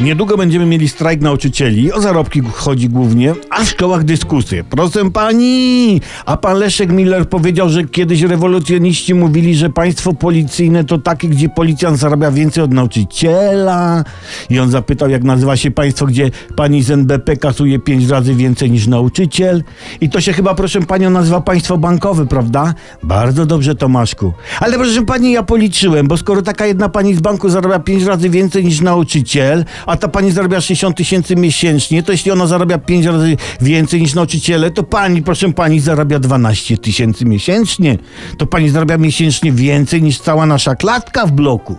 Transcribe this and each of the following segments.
Niedługo będziemy mieli strajk nauczycieli, o zarobki chodzi głównie, a w szkołach dyskusje. Proszę pani, a pan Leszek Miller powiedział, że kiedyś rewolucjoniści mówili, że państwo policyjne to takie, gdzie policjant zarabia więcej od nauczyciela. I on zapytał, jak nazywa się państwo, gdzie pani z NBP kasuje pięć razy więcej niż nauczyciel. I to się chyba, proszę panią, nazywa państwo bankowe, prawda? Bardzo dobrze, Tomaszku. Ale proszę pani, ja policzyłem, bo skoro taka jedna pani z banku zarabia pięć razy więcej niż nauczyciel, a ta pani zarabia 60 tysięcy miesięcznie, to jeśli ona zarabia pięć razy więcej niż nauczyciele, to pani, proszę pani, zarabia 12 tysięcy miesięcznie. To pani zarabia miesięcznie więcej niż cała nasza klatka w bloku.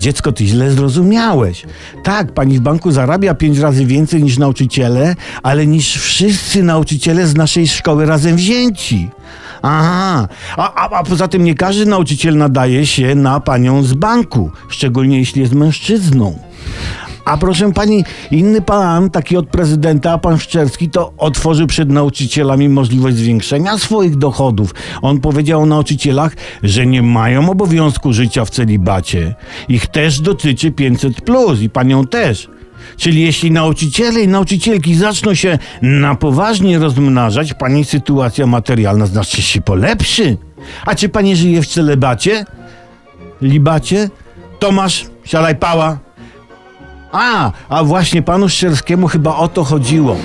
Dziecko, ty źle zrozumiałeś. Tak, pani w banku zarabia pięć razy więcej niż nauczyciele, ale niż wszyscy nauczyciele z naszej szkoły razem wzięci. Aha, a, a, a poza tym nie każdy nauczyciel nadaje się na panią z banku, szczególnie jeśli jest mężczyzną. A proszę pani, inny pan, taki od prezydenta, pan Szczerski, to otworzył przed nauczycielami możliwość zwiększenia swoich dochodów. On powiedział o nauczycielach, że nie mają obowiązku życia w celibacie. Ich też dotyczy 500 plus i panią też. Czyli jeśli nauczyciele i nauczycielki zaczną się na poważnie rozmnażać, pani sytuacja materialna znacznie się polepszy. A czy pani żyje w celibacie? Libacie? Tomasz, siadaj pała. A, a właśnie panu Szczerskiemu chyba o to chodziło.